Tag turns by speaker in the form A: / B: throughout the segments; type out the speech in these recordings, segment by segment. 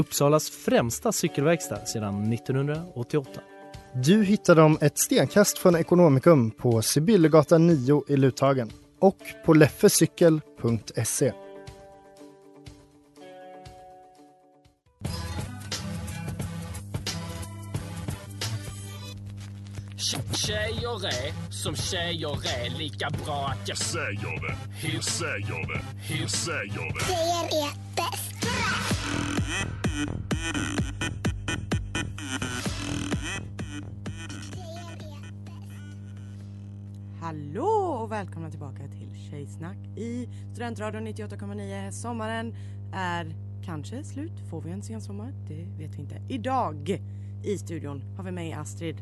A: Uppsalas främsta cykelverkstad sedan 1988.
B: Du hittar dem ett stenkast från Ekonomikum på Sibyllegatan 9 i Luthagen och på leffecykel.se.
C: Tjejer är som tjejer är lika bra att jag
D: säger det. Hur säger det? Hur säger det?
E: Tjejer är bäst.
F: Hallå och välkomna tillbaka till Tjejsnack i Studentradion 98,9. Sommaren är kanske slut. Får vi en sen sommar? Det vet vi inte. Idag i studion har vi med Astrid.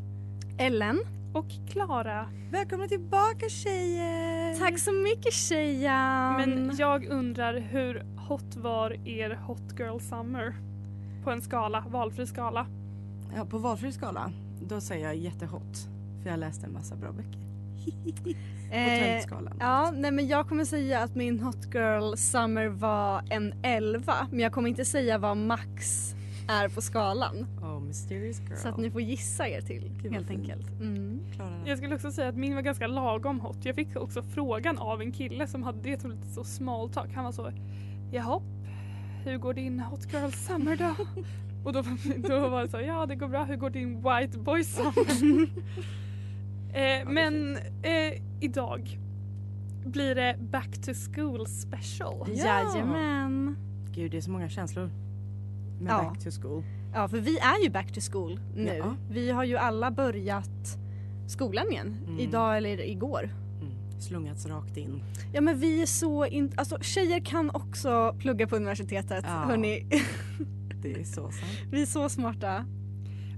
G: Ellen. Och Klara.
F: Välkomna tillbaka tjejer!
G: Tack så mycket tjejen!
H: Men jag undrar hur hot var er Hot Girl Summer? På en skala, valfri skala.
F: Ja, på valfri skala, då säger jag jättehot. För jag läste en massa bra böcker. på
G: Eh,
F: trendskalan.
G: ja, nej men jag kommer säga att min Hot Girl Summer var en 11 men jag kommer inte säga vad max är på skalan.
F: Oh, mysterious girl.
G: Så att ni får gissa er till
F: vad
G: helt
F: fint.
G: enkelt. Mm.
H: Jag skulle också säga att min var ganska lagom hot. Jag fick också frågan av en kille som hade, jag tror lite så small talk. Han var så, jaha, hur går din Hot Girl Summer då? Och då, då var det så, ja det går bra, hur går din White Boy Summer? eh, men eh, idag blir det Back to School special.
F: Ja.
G: Jajamän.
F: Gud, det är så många känslor. Med
G: Ja.
F: back to school.
G: Ja för vi är ju back to school nu.
F: Ja.
G: Vi har ju alla börjat skolan igen.
F: Mm.
G: Idag eller igår.
F: Slungats rakt in.
G: Ja men vi är så in... Alltså tjejer kan också plugga på universitetet.
F: Ja.
G: Hörni,
F: Det är så sant.
G: vi är så smarta.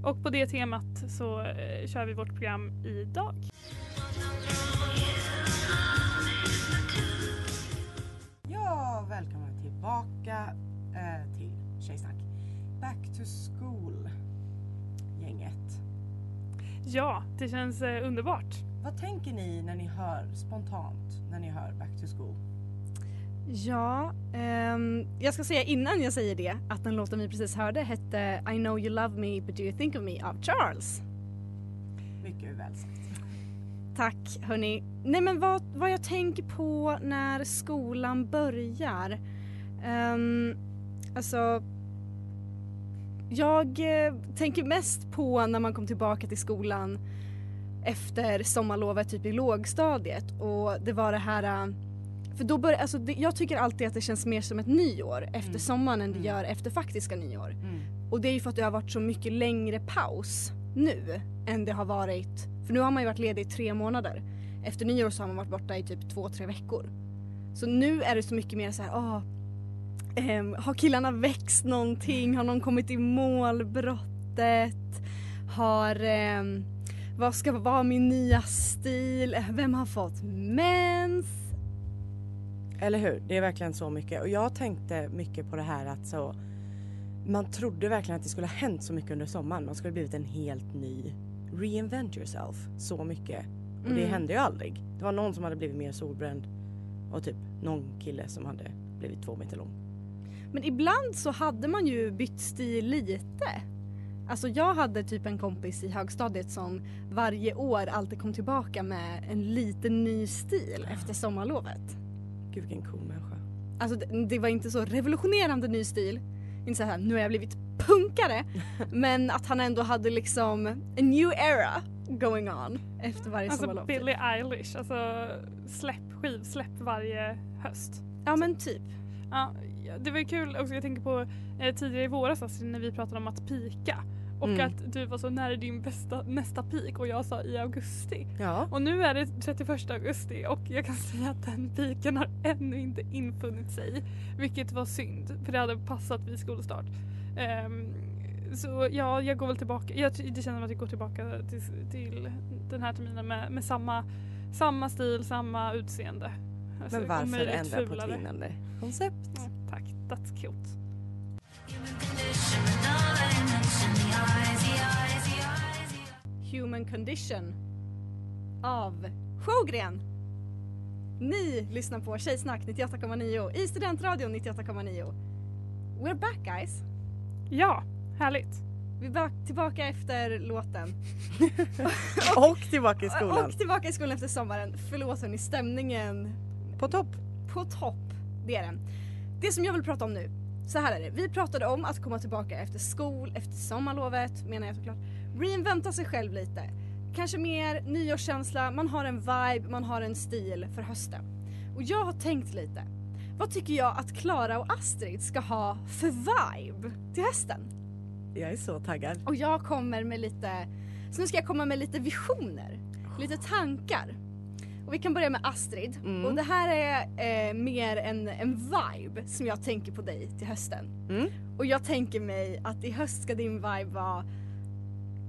H: Och på det temat så eh, kör vi vårt program idag.
F: Ja, välkomna tillbaka eh, till Tjejsnack. Back to school gänget.
H: Ja, det känns eh, underbart.
F: Vad tänker ni när ni hör spontant när ni hör back to school?
G: Ja, ehm, jag ska säga innan jag säger det att den låten vi precis hörde hette I know you love me but do you think of me av Charles.
F: Mycket väl sagt.
G: Tack hörni. Nej men vad, vad jag tänker på när skolan börjar. Um, alltså jag eh, tänker mest på när man kom tillbaka till skolan efter sommarlovet typ i lågstadiet och det var det här eh, för då bör, alltså det, jag tycker alltid att det känns mer som ett nyår efter
F: Mm.
G: sommaren än det
F: Mm.
G: gör efter faktiska nyår.
F: Mm.
G: Och det är ju för att det har varit så mycket längre paus nu än det har varit, för nu har man ju varit ledig i tre månader. Efter nyår så har man varit borta i typ två, tre veckor. Så nu är det så mycket mer så här, ah, ehm, har killarna växt någonting? Har någon kommit i mål brottet? Har, ehm, vad ska vara min nya stil? Vem har fått mens?
F: Eller hur? Det är verkligen så mycket. Och jag tänkte mycket på det här att så man trodde verkligen att det skulle ha hänt så mycket under sommaren. Man skulle blivit en helt ny reinvent yourself så mycket. Och det
G: Mm.
F: hände ju aldrig. Det var någon som hade blivit mer solbränd och typ någon kille som hade blivit två meter lång.
G: Men ibland så hade man ju bytt stil lite. Alltså jag hade typ en kompis i högstadiet som varje år alltid kom tillbaka med en liten ny stil efter sommarlovet.
F: Gud vilken cool människa.
G: Alltså det, det var inte så revolutionerande ny stil. Inte så här nu har jag blivit punkare. men att han ändå hade liksom a new era going on efter varje
H: Alltså
G: sommarlov. typ.
H: Billie Eilish, alltså släpp, skivsläpp varje höst.
G: Ja men typ.
H: Ja, det var ju kul också, jag tänker på eh, tidigare i våras alltså, när vi pratade om att pika. Och
F: Mm.
H: att du var så, när är din bästa, nästa peak? Och jag sa i augusti.
F: Ja.
H: Och nu är det 31 augusti och jag kan säga att den piken har ännu inte infunnit sig. Vilket var synd, för det hade passat vid skolstart. Ehm, så ja, jag går väl tillbaka. Jag, det känns som att jag går tillbaka till, till den här terminen med, med samma, samma stil, samma utseende. Alltså,
F: Men varför ändra på ett vinnande koncept?
H: Ja, tack, that's cute.
G: Human Condition av Sjögren. Ni lyssnar på Tjejsnack 98,9 i Studentradion 98,9. We're back guys.
H: Ja, härligt.
G: Vi är tillbaka efter låten.
F: Och tillbaka i skolan.
G: Och tillbaka i skolan efter sommaren. Förlåt hörni, stämningen
F: På topp.
G: på topp. Det är den. Det som jag vill prata om nu. Så här är det. Vi pratade om att komma tillbaka efter skol, efter sommarlovet menar jag såklart. Reinventa sig själv lite. Kanske mer nyårskänsla, man har en vibe, man har en stil för hösten. Och jag har tänkt lite. Vad tycker jag att Klara och Astrid ska ha för vibe till hösten?
F: Jag är så taggad.
G: Och jag kommer med lite, så nu ska jag komma med lite visioner, lite tankar. Och vi kan börja med Astrid.
F: Mm.
G: Och det här är eh, mer en, en vibe som jag tänker på dig till hösten.
F: Mm.
G: Och jag tänker mig att i höst ska din vibe vara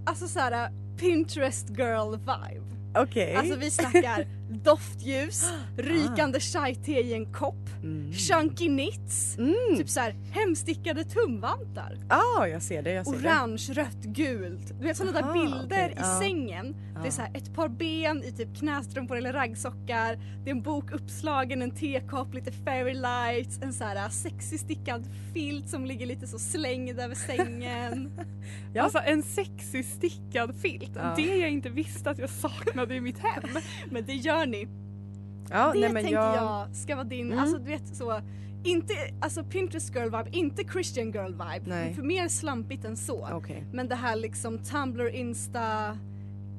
G: Alltså såhär Pinterest girl vibe.
F: Okej.
G: Alltså vi snackar doftljus, rykande chai-te i en kopp,
F: Mm.
G: chunky knits,
F: Mm.
G: typ såhär hemstickade tumvantar.
F: ah, jag ser det. Jag ser det.
G: Orange, rött, gult. Du vet sådana där
F: Aha,
G: bilder
F: okej,
G: i
F: ja.
G: sängen. Det är
F: Ja.
G: så här ett par ben i typ knästrumpor eller raggsockar. Det är en bok uppslagen, en tekopp, lite fairy lights, en så här sexig stickad filt som ligger lite så slängd över sängen.
F: Ja.
H: Alltså en sexig stickad filt.
F: Ja.
H: Det jag inte visste att jag saknade i mitt hem.
G: Men det gör ni.
F: Ja,
G: det
F: nej, men
G: tänkte
F: jag...
G: jag... ska vara din,
F: Mm.
G: alltså du vet så. Inte, alltså Pinterest girl vibe, inte Christian girl vibe.
F: Nej.
G: För mer slampigt än så.
F: Okej.
G: Men det här liksom Tumblr, Insta,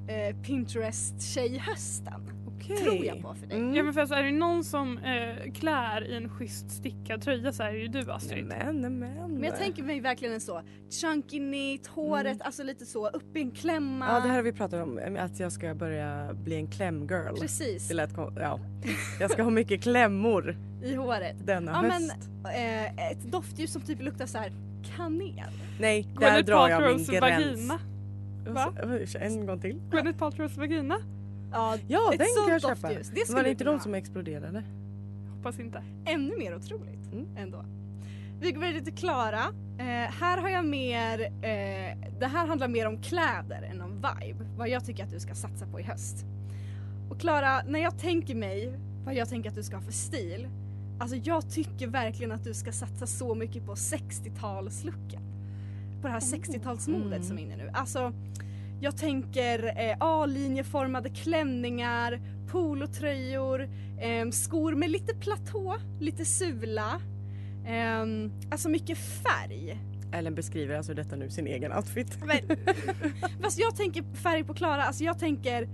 G: eh, Pinterest tjejhösten.
F: Okej.
G: Tror jag på för dig.
F: Mm.
H: Ja men för alltså, är det någon som eh, klär i en schysst stickad tröja så är det ju du Astrid.
F: Nämen, nämen.
G: Men jag tänker mig verkligen en så chunky knit, håret
F: Mm.
G: alltså lite så upp i en klämma.
F: Ja det här har vi pratat om, att jag ska börja bli en klämgirl.
G: Precis,
F: Det lät kon- ja. Jag ska ha mycket klämmor
G: i håret.
F: denna
G: Ja, men-
F: höst.
G: Eh, ett doftljus som typ luktar så här kanel.
F: Nej, där
H: Gwyneth
F: drar jag min
H: Paltrows
F: gräns.
H: vagina. Va?
F: Vad- En gång till.
H: Gwyneth Paltrows vagina?
G: Ja,
F: Ja
G: ett
F: den
G: sånt
F: kan jag köpa.
G: doftljus. Det
F: Var det inte
G: kunna
F: de som exploderade?
H: Hoppas inte.
G: Ännu mer otroligt
F: Mm.
G: ändå. Vi går vidare till Klara. Eh, här har jag mer, eh, det här handlar mer om kläder än om vibe. Vad jag tycker att du ska satsa på i höst. Och Klara, när jag tänker mig vad jag tänker att du ska ha för stil. Alltså jag tycker verkligen att du ska satsa så mycket på 60-talslooken. På det här 60-talsmodet
F: Mm.
G: som är inne nu. Alltså jag tänker eh, A-linjeformade klänningar, polotröjor, eh, skor med lite platå, lite sula. Eh, alltså mycket färg.
F: Ellen beskriver alltså detta nu sin egen outfit.
G: Men, fast jag tänker färg på Klara, alltså jag tänker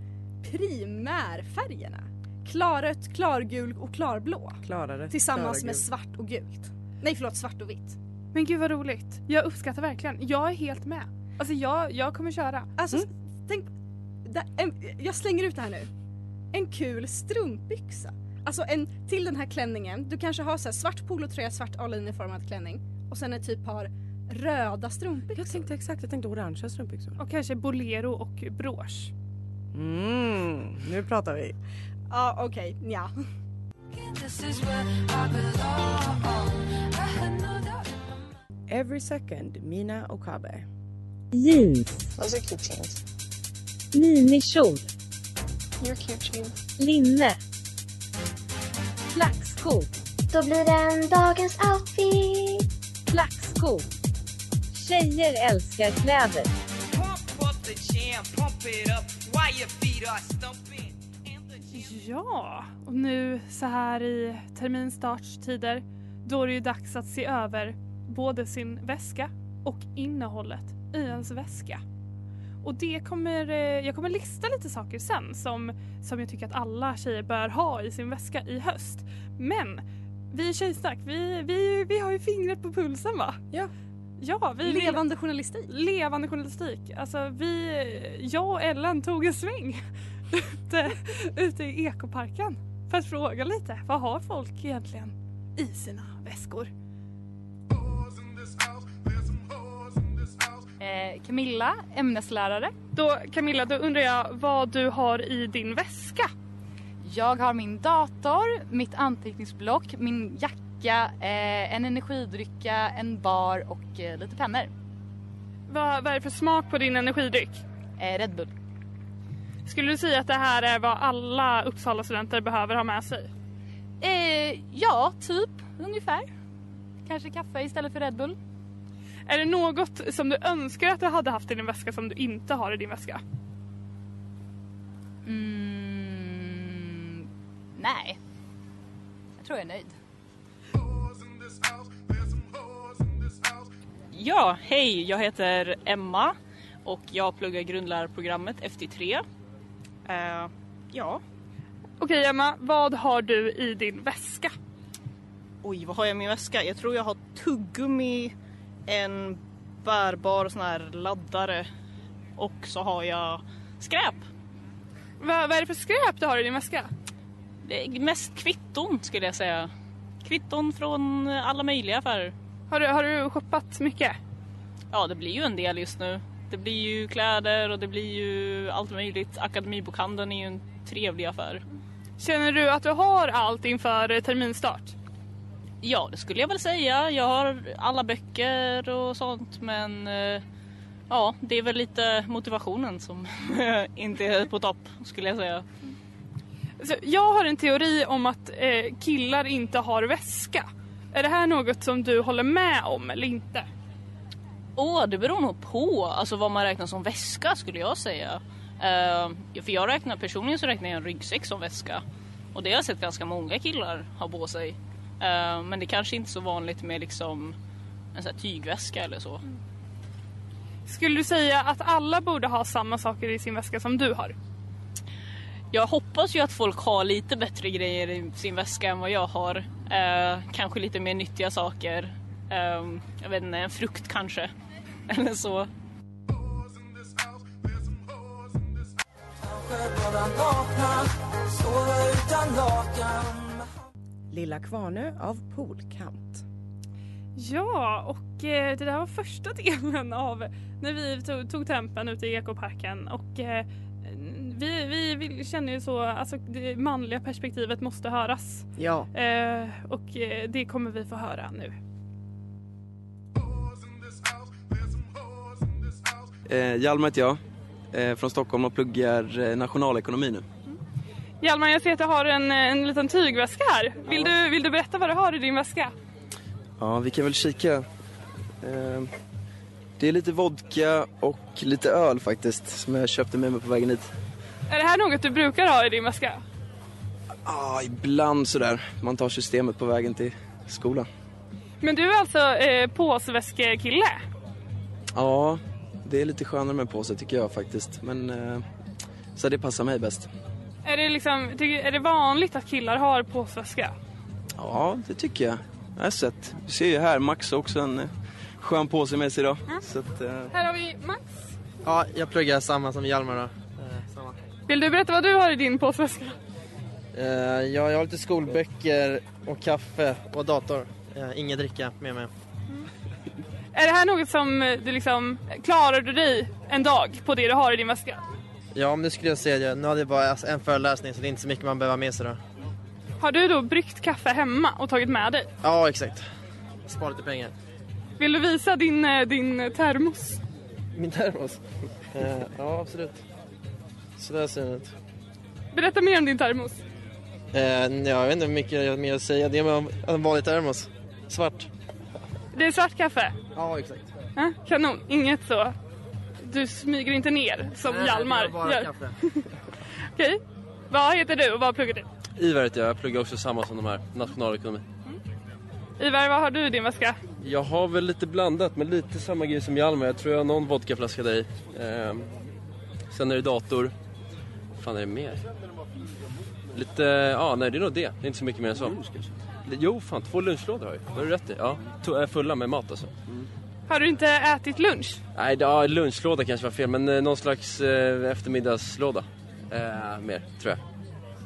G: primärfärgerna. Klarrött, klargul och klarblå.
F: Klarade.
G: Tillsammans
F: Klara
G: med svart och gult. Nej förlåt, svart och vitt.
H: Men gud vad roligt. Jag uppskattar verkligen. Jag är helt med. Alltså jag, jag kommer köra.
G: Alltså
F: Mm.
G: tänk, där, en, jag slänger ut det här nu. En kul strumpbyxa. Alltså en, till den här klänningen, du kanske har så här svart polotröja, svart A-linjeformad klänning och sen ett typ par röda strumpbyxor.
F: Jag tänkte exakt, jag tänkte orangea strumpbyxor.
H: Och kanske bolero och brosch.
F: Mm, nu pratar vi.
G: Ja okej, ja.
F: Every second, Mina Okabe.
E: Jeans.
I: Those are cute jeans.
E: Minikjol.
I: You're cute jeans.
E: Linne. Klackskor.
J: Då blir det en dagens outfit.
E: Klackskor. Tjejer älskar kläder.
H: Ja, och nu så här i terminstartstider då är det ju dags att se över både sin väska och innehållet i ens väska. Och det kommer, eh, jag kommer lista lite saker sen som, som jag tycker att alla tjejer bör ha i sin väska i höst. Men vi i Tjejsnack, vi, vi, vi har ju fingret på pulsen va?
F: Ja.
H: Ja, vi
G: Levande journalistik.
H: levande journalistik. Alltså vi, jag och Ellen tog en sväng ute, ute i ekoparken för att fråga lite. Vad har folk egentligen i sina väskor?
K: Eh, Camilla, ämneslärare.
H: Då Camilla, då undrar jag vad du har i din väska?
K: Jag har min dator, mitt anteckningsblock, min jacka, eh, en energidrycka, en bar och eh, lite pennor.
H: Vad, vad är det för smak på din energidryck?
K: Eh, Red Bull.
H: Skulle du säga att det här är vad alla Uppsala-studenter behöver ha med sig?
K: Eh, ja, typ ungefär. Kanske kaffe istället för Red Bull.
H: Är det något som du önskar att du hade haft i din väska som du inte har i din väska?
K: Mm, nej. Jag tror jag är nöjd.
L: Ja, hej, jag heter Emma och jag pluggar grundlärarprogrammet FT3. Eh, ja.
H: Okej Emma, vad har du i din väska?
L: Oj, vad har jag i min väska? Jag tror jag har tuggummi, en bärbar sån här laddare och så har jag skräp.
H: Vad, vad är det för skräp du har i din väska?
L: Det är mest kvitton skulle jag säga. Kvitton från alla möjliga affärer.
H: Har du, har du shoppat mycket?
L: Ja, det blir ju en del just nu. Det blir ju kläder och det blir ju allt möjligt. Akademibokhandeln är ju en trevlig affär.
H: Känner du att du har allt inför terminstart?
L: Ja, det skulle jag väl säga. Jag har alla böcker och sånt men eh, ja, det är väl lite motivationen som inte är på topp skulle jag säga.
H: Så jag har en teori om att eh, killar inte har väska. Är det här något som du håller med om eller inte?
L: Åh, det beror nog på alltså vad man räknar som väska skulle jag säga. Eh, för jag räknar personligen så räknar jag en ryggsäck som väska. Och det har jag sett ganska många killar ha på sig. Eh, men det kanske inte är så vanligt med liksom en sån här tygväska eller så.
H: Skulle du säga att alla borde ha samma saker i sin väska som du har?
L: Jag hoppas ju att folk har lite bättre grejer i sin väska än vad jag har. Eh, kanske lite mer nyttiga saker. Eh, jag vet inte, en frukt kanske. Eller så.
F: Lilla Kvarnö av Poolkant.
H: Ja, och eh, det där var första delen av när vi tog, tog tempen ute i ekoparken och eh, vi, vi, vi känner ju så, alltså det manliga perspektivet måste höras.
F: Ja.
H: Eh, och det kommer vi få höra nu.
M: Eh, Hjalmar heter jag, eh, från Stockholm och pluggar nationalekonomi nu.
H: Hjalmar, jag ser att du har en, en liten tygväska här. Vill, du, vill du berätta vad du har i din väska?
M: Ja, vi kan väl kika. Eh, det är lite vodka och lite öl faktiskt som jag köpte med mig på vägen hit.
H: Är det här något du brukar ha i din väska?
M: Ja, ibland sådär. Man tar systemet på vägen till skolan.
H: Men du är alltså eh, påsväskekille?
M: Ja, det är lite skönare med påse tycker jag faktiskt. Men eh, så det passar mig bäst.
H: Är det, liksom, är det vanligt att killar har påsväska?
M: Ja, det tycker jag. Jag har sett. Du ser ju här, Max har också en eh, skön påse med sig idag. Så att, eh,
H: Här har vi Max.
N: Ja, jag pluggar samma som Hjalmar då.
H: Vill du berätta vad du har i din påsväska?
N: Eh, ja, jag har lite skolböcker och kaffe och dator. Eh, ingen dricka med mig.
H: Är det här något som eh, du liksom, klarar du dig en dag på det du har i din väska?
N: Ja, men det skulle jag säga. Nu hade jag bara alltså, en föreläsning så det är inte så mycket man behöver ha med sig då.
H: Har du då bryggt kaffe hemma och tagit med dig?
N: Ja, exakt. Spara lite pengar.
H: Vill du visa din, eh, din termos?
N: Min termos? Eh, ja, absolut. Så där ser den ut.
H: Berätta mer om din termos.
N: Eh, ja, jag vet inte hur mycket jag har mer att säga. Det är en vanlig termos. Svart.
H: Det är svart kaffe?
N: Ja, exakt.
H: Kanon, inget så. Du smyger inte ner som
N: Nej,
H: Hjalmar gör.
N: kaffe.
H: Okej. Vad heter du och vad pluggar du?
O: Ivar heter jag, jag pluggar också samma som de här, nationalekonomi.
H: Ivar, vad har du i din väska?
O: Jag har väl lite blandat, men lite samma grej som Hjalmar. Jag tror jag har någon vodkaflaska där i. Ehm, sen är det dator. Vad fan är det mer? Lite, ja nej det är nog det. Det är inte så mycket mer än så. Jo fan, två lunchlådor har jag Det har du rätt i. Ja, to- är fulla med mat alltså.
H: Har du inte ätit lunch?
O: Nej, det- ja, lunchlåda kanske var fel, men eh, någon slags eh, eftermiddagslåda. Eh, mer, tror jag.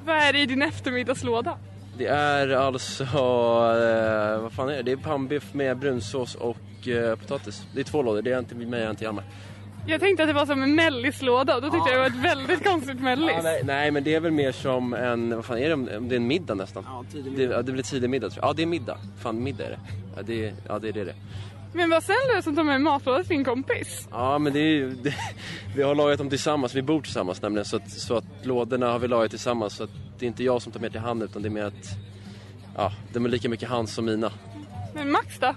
H: Vad är det i din eftermiddagslåda?
O: Det är alltså, eh, vad fan är det? Det är pannbiff med brunsås och eh, potatis. Det är två lådor, det är en till mig och en till Hjalmar.
H: Jag tänkte att det var som en mellislåda och då tyckte jag det var ett väldigt konstigt mellis.
O: Ja, nej, nej men det är väl mer som en, vad fan är det, om om det är en middag nästan? Ja, tidig middag. Det, ja, det blir tidig middag tror jag. Ja det är middag. Fan middag är det. Ja det, är- ja, det är det det.
H: Men vad snäll du som tar med matlåda till din kompis.
O: Ja men det är ju, det, vi har lagat dem tillsammans, vi bor tillsammans nämligen så att, så att lådorna har vi lagat tillsammans så att det är inte jag som tar med till han utan det är mer att, ja de är lika mycket hans som mina.
H: Men Max då?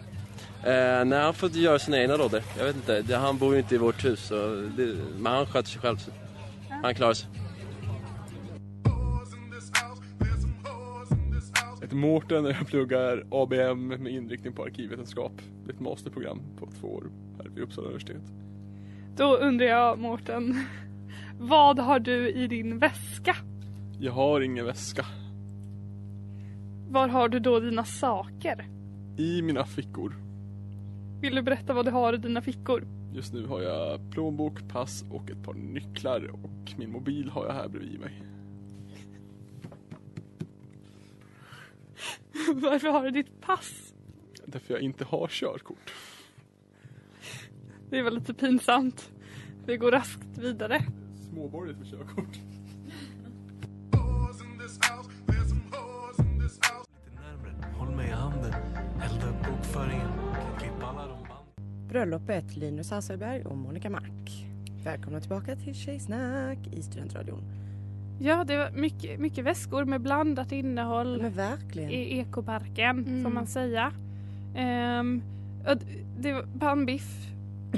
O: Eh, nej han får göra sina egna lådor, jag vet inte, det, han bor ju inte i vårt hus så det, men han sköter sig själv så han klarar sig.
P: Heter Mårten och jag pluggar ABM med inriktning på arkivvetenskap. Det är ett masterprogram på två år här vid Uppsala universitet.
H: Då undrar jag Mårten, vad har du i din väska?
P: Jag har ingen väska.
H: Var har du då dina saker?
P: I mina fickor.
H: Vill du berätta vad du har i dina fickor?
P: Just nu har jag plånbok, pass och ett par nycklar och min mobil har jag här bredvid mig.
H: Varför har du ditt pass?
P: Därför jag inte har körkort.
H: Det är väl lite pinsamt. Vi går raskt vidare.
P: Småborgerligt med körkort.
F: Bröllopet Linus Hasselberg och Monica Mack. Välkomna tillbaka till Tjejsnack i Studentradion.
H: Ja, det var mycket, mycket väskor med blandat innehåll.
F: Men verkligen.
H: I ekoparken,
G: Mm.
H: får man säga. Um, det var pannbiff.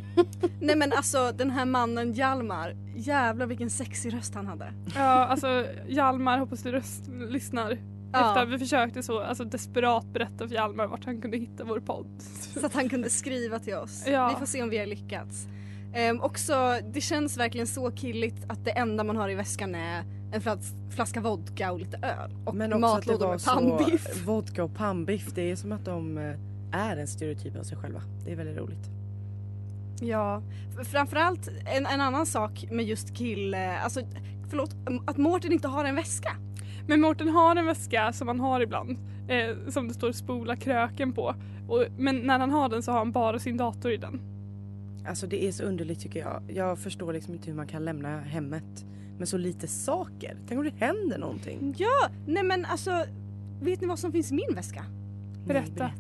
G: Nej men alltså den här mannen Hjalmar, jävlar vilken sexig röst han hade.
H: Ja, alltså Hjalmar, hoppas du röst, lyssnar.
G: Ja.
H: Efter att vi försökte så alltså, desperat berätta för Hjalmar vart han kunde hitta vår podd.
G: Så att han kunde skriva till oss.
H: Ja.
G: Vi får se om vi har lyckats. Um, också, det känns verkligen så killigt att det enda man har i väskan är en flas flaska vodka och lite öl. Och
F: Men också att det
G: matlådor
F: var
G: med
F: så
G: pannbiff.
F: vodka och pannbiff. Det är som att de eh, är en stereotyp av sig själva. Det är väldigt roligt.
G: Ja, framförallt en, en annan sak med just kille, alltså förlåt, att Mårten inte har en väska.
H: Men Mårten har en väska som han har ibland. Eh, som det står spola kröken på. Och, men när han har den så har han bara sin dator i den.
F: Alltså det är så underligt tycker jag. Jag förstår liksom inte hur man kan lämna hemmet med så lite saker. Tänk om det händer någonting.
G: Ja, nej men alltså vet ni vad som finns i min väska?
H: Berätta.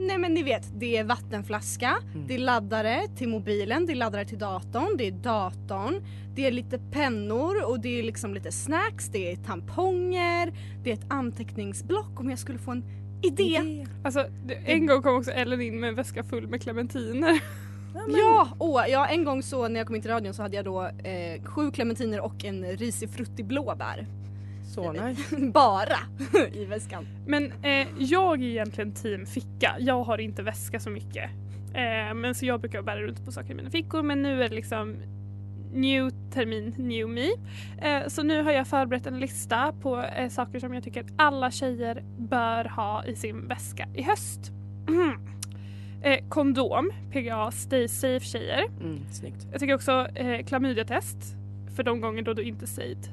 G: Nej men ni vet, det är vattenflaska, det är laddare till mobilen, det är laddare till datorn, det är datorn, det är lite pennor och det är liksom lite snacks, det är tamponger, det är ett anteckningsblock om jag skulle få en idé.
H: Alltså, det, en gång kom också Ellen in med en väska full med clementiner.
G: Ja, åh, ja, en gång så när jag kom in till radion så hade jag då eh, sju clementiner och en risig fruttig blåbär.
F: Så nice.
G: Bara i väskan.
H: Men eh, jag är egentligen team ficka. Jag har inte väska så mycket. Eh, men så jag brukar bära runt på saker i mina fickor men nu är det liksom new termin, new me. Eh, så nu har jag förberett en lista på eh, saker som jag tycker att alla tjejer bör ha i sin väska i höst. eh, kondom, PGA, stay safe tjejer.
F: Mm, snyggt.
H: Jag tycker också eh, klamydiatest för de gånger då du inte stayed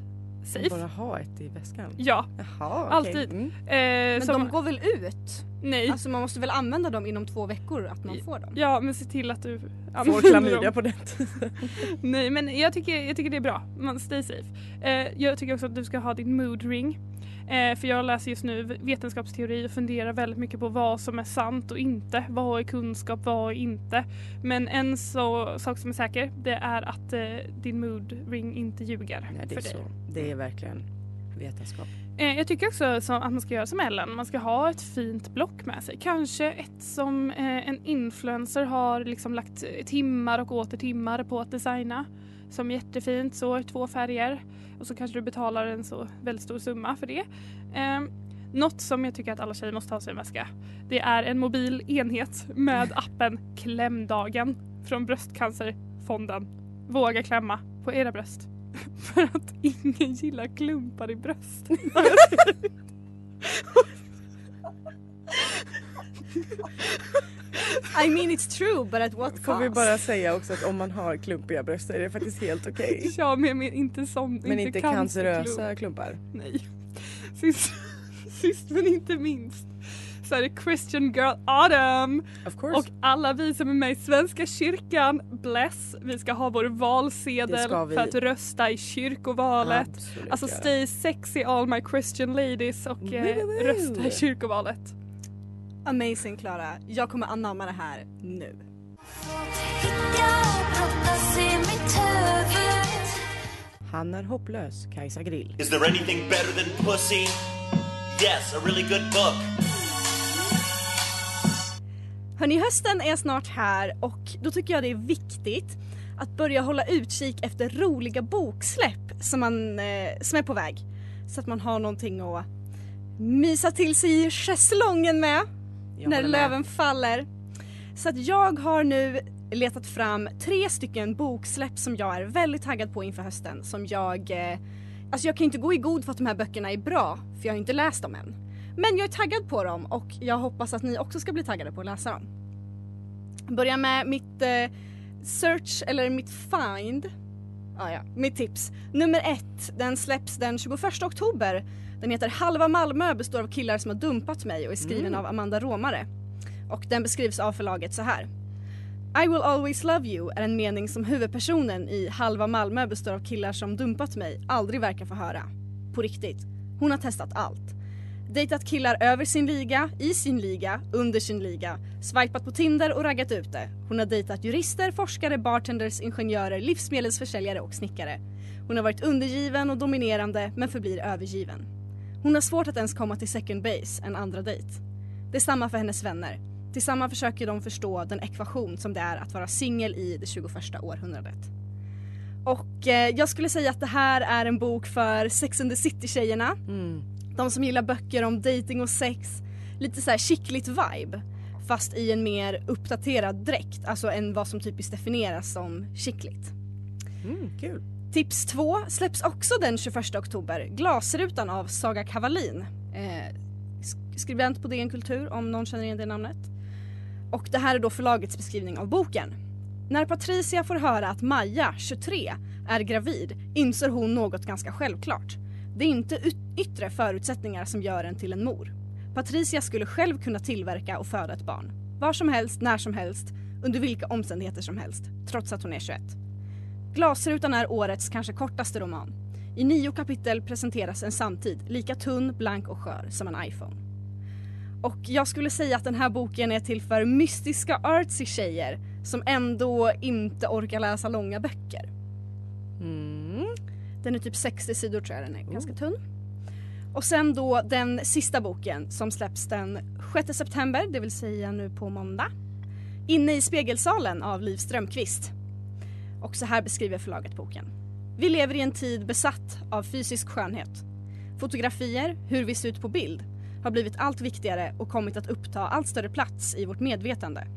H: safe.
F: Bara ha ett i väskan?
H: Ja,
F: Jaha, okej.
H: alltid.
F: Mm.
H: Eh,
G: Men de går väl ut?
H: Nej.
G: Alltså man måste väl använda dem inom två veckor att man får dem?
H: Ja men se till att du
F: Får
H: använder
F: klamydia
H: dem.
F: på den tiden.
H: Nej men jag tycker, jag tycker det är bra. Man stay safe. Eh, jag tycker också att du ska ha din mood ring. Eh, för jag läser just nu vetenskapsteori och funderar väldigt mycket på vad som är sant och inte. Vad är kunskap, vad är inte. Men en så, sak som är säker det är att eh, din mood ring inte ljuger
F: Nej, det är
H: för dig.
F: så. Det är verkligen vetenskap.
H: Eh, jag tycker också som, att man ska göra som Ellen. Man ska ha ett fint block med sig. Kanske ett som eh, en influencer har liksom lagt timmar och åter timmar på att designa. Som är jättefint, så två färger. Och så kanske du betalar en så väldigt stor summa för det. Eh, något som jag tycker att alla tjejer måste ha i sin väska. Det är en mobil enhet med appen Klämdagen från Bröstcancerfonden. Våga klämma på era bröst. För att ingen gillar klumpar i bröst.
G: I mean it's true but at what cost?
F: Får vi bara säga också att om man har klumpiga bröst är det faktiskt helt okej.
H: Ja men, men inte som
F: Men inte cancerösa
H: cancerklump.
F: klumpar.
H: Nej. Sist, sist men inte minst så är det Christian Girl Autumn.
F: Of course.
H: Och alla vi som är med i Svenska kyrkan, bless, vi ska ha vår valsedel för att rösta i kyrkovalet.
F: Absolut
H: alltså stay sexy all my Christian ladies och eh, rösta i kyrkovalet.
G: Amazing Klara, jag kommer anamma det här nu.
F: Han är hopplös, Kajsa Grill.
Q: Is there anything better than pussy? Yes, a really good book.
G: Hörni, hösten är snart här och då tycker jag det är viktigt att börja hålla utkik efter roliga boksläpp som, man, eh, som är på väg. Så att man har någonting att mysa till sig i schäslongen med
F: Jag
G: när
F: med.
G: löven faller. Så att jag har nu letat fram tre stycken boksläpp som jag är väldigt taggad på inför hösten. Som jag... Eh, alltså jag kan inte gå i god för att de här böckerna är bra för jag har inte läst dem än. Men jag är taggad på dem och jag hoppas att ni också ska bli taggade på att läsa dem. Börja med mitt eh, search eller mitt find. Ah, ja, mitt tips. Nummer ett, den släpps den 21 oktober. Den heter Halva Malmö består av killar som har dumpat mig och är skriven
F: Mm.
G: av Amanda Romare. Och den beskrivs av förlaget så här. I will always love you är en mening som huvudpersonen i Halva Malmö består av killar som dumpat mig aldrig verkar få höra. På riktigt. Hon har testat allt. Dejtat killar över sin liga, i sin liga, under sin liga. Swipat på Tinder och raggat ute. Hon har dejtat jurister, forskare, bartenders, ingenjörer, livsmedelsförsäljare och snickare. Hon har varit undergiven och dominerande men förblir övergiven. Hon har svårt att ens komma till second base, en andra dejt. Det är samma för hennes vänner. Tillsammans försöker de förstå den ekvation som det är att vara singel i det 21 århundradet. Och eh, jag skulle säga att det här är en bok för Sex and the City-tjejerna.
F: Mm.
G: De som gillar böcker om dating och sex. Lite så här chickligt vibe. Fast i en mer uppdaterad dräkt. Alltså än vad som typiskt definieras som chickligt.
F: Mm, kul.
G: Tips 2 släpps också den 21 oktober. Glasrutan av Saga Kavalin. Eh, sk- skribent på DN Kultur om någon känner igen det namnet. Och det här är då förlagets beskrivning av boken. När Patricia får höra att Maja, 23, är gravid inser hon något ganska självklart. Det är inte yttre förutsättningar som gör en till en mor. Patricia skulle själv kunna tillverka och föda ett barn. Var som helst, när som helst, under vilka omständigheter som helst, trots att hon är 21. Glasrutan är årets kanske kortaste roman. I nio kapitel presenteras en samtid lika tunn, blank och skör som en iPhone. Och jag skulle säga att den här boken är till för mystiska artsy tjejer som ändå inte orkar läsa långa böcker.
F: Mm.
G: Den är typ 60 sidor tror jag, den är ganska tunn. Och sen då den sista boken som släpps den 6 september, det vill säga nu på måndag. Inne i spegelsalen av Liv Strömquist. Och så här beskriver förlaget boken. Vi lever i en tid besatt av fysisk skönhet. Fotografier, hur vi ser ut på bild, har blivit allt viktigare och kommit att uppta allt större plats i vårt medvetande.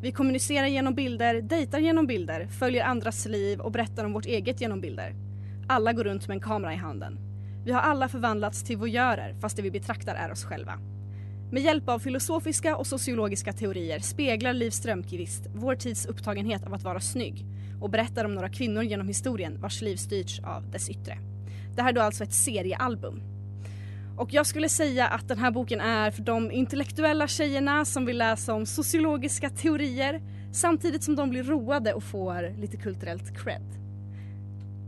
G: Vi kommunicerar genom bilder, dejtar genom bilder, följer andras liv och berättar om vårt eget genom bilder. Alla går runt med en kamera i handen. Vi har alla förvandlats till voyeurer fast det vi betraktar är oss själva. Med hjälp av filosofiska och sociologiska teorier speglar Liv Strömquist vår tids upptagenhet av att vara snygg och berättar om några kvinnor genom historien vars liv styrts av dess yttre. Det här är då alltså ett seriealbum. Och jag skulle säga att den här boken är för de intellektuella tjejerna som vill läsa om sociologiska teorier samtidigt som de blir roade och får lite kulturellt cred.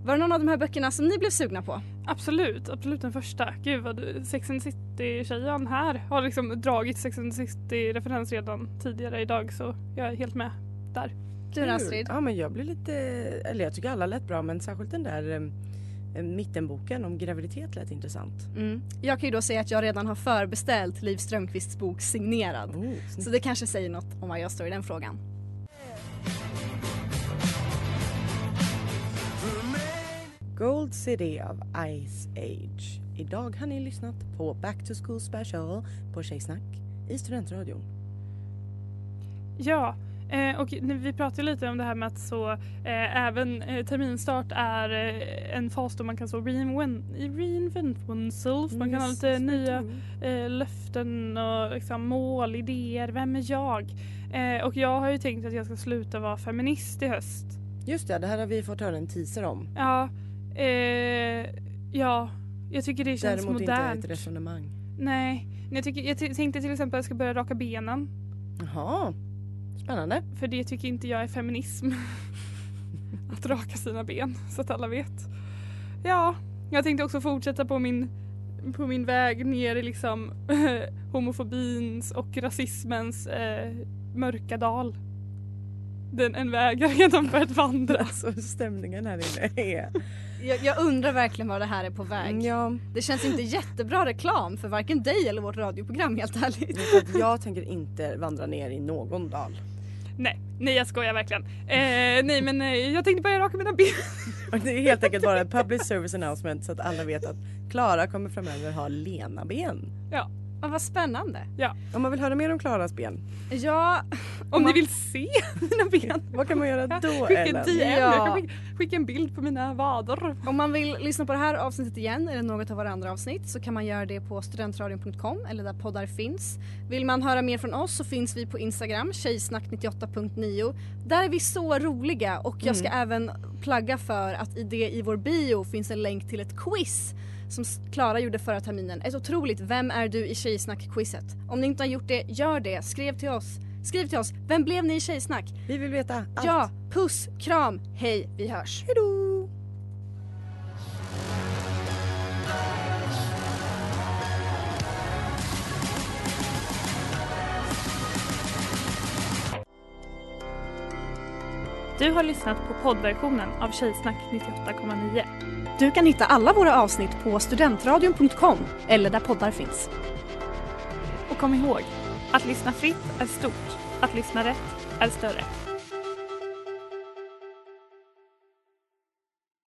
G: Var det någon av de här böckerna som ni blev sugna på?
H: Absolut, absolut den första. Gud vad du- Sex and City-tjejen här har liksom dragit Sex and City-referens redan tidigare idag så jag är helt med där.
G: Du Astrid?
F: Ja men jag blir lite, eller jag tycker alla lät bra men särskilt den där mittenboken om graviditet lät intressant.
G: Mm. Jag kan ju då säga att jag redan har förbeställt Liv Strömquists bok signerad. så det kanske säger något om vad jag står i den frågan.
F: Gold City av Ice Age. Idag har ni lyssnat på Back to School Special på Tjejsnack i Studentradion.
H: Ja, eh, och vi pratade lite om det här med att så eh, även eh, terminstart är eh, en fas då man kan så reinvent, reinvent oneself. Man kan ha lite nya löften och liksom, mål, idéer. Vem är jag? Och jag har ju tänkt att jag ska sluta vara feminist i höst.
F: Just det, det här har vi fått höra en teaser om.
H: Ja, eh, ja, jag tycker det känns
F: Däremot inte
H: modernt.
F: ett resonemang.
H: Nej, Jag, tycker, jag tänkte till exempel att jag ska börja raka benen.
F: Jaha, spännande.
H: För det tycker inte jag är feminism. att raka sina ben så att alla vet. Ja, jag tänkte också fortsätta på min, på min väg ner i liksom homofobins och rasismens eh, mörka dal. Den, en väg jag redan börjat vandra.
F: Alltså stämningen här inne är...
G: Jag, jag undrar verkligen var det här är på väg.
F: Ja.
G: Det känns inte jättebra reklam för varken dig eller vårt radioprogram helt ärligt.
F: Jag tänker inte vandra ner i någon dal.
H: Nej, nej jag skojar verkligen. Eh, nej men eh, jag tänkte börja raka mina ben.
F: Och det är helt enkelt bara en public service announcement så att alla vet att Klara kommer framöver ha lena ben.
H: Ja.
G: Ja, vad spännande.
H: Ja.
F: Om man vill höra mer om Klaras ben,
G: Ja,
H: Om
G: man-
H: ni vill se mina ben.
F: vad kan man göra då
H: Skicka
F: Ellen?
H: DM. Jag
G: Ja.
H: kan skicka, skicka en bild på mina vader.
G: Om man vill lyssna på det här avsnittet igen eller något av våra andra avsnitt så kan man göra det på studentradion.com eller där poddar finns. Vill man höra mer från oss så finns vi på Instagram, tjejsnack98.9. Där är vi så roliga och jag ska även plagga för att i det i vår bio finns en länk till ett quiz som Klara gjorde förra terminen. Ett otroligt Vem är du i Tjejsnack-quizet. Om ni inte har gjort det, gör det. Skriv till oss. Skriv till oss. Vem blev ni i Tjejsnack?
F: Vi vill veta allt.
G: Ja, puss, kram, hej, vi hörs.
F: Hejdå!
H: Du har lyssnat på poddversionen av Tjejsnack 98,9.
G: Du kan hitta alla våra avsnitt på studentradion.com eller där poddar finns.
H: Och kom ihåg, att lyssna fritt är stort, att lyssna rätt är större.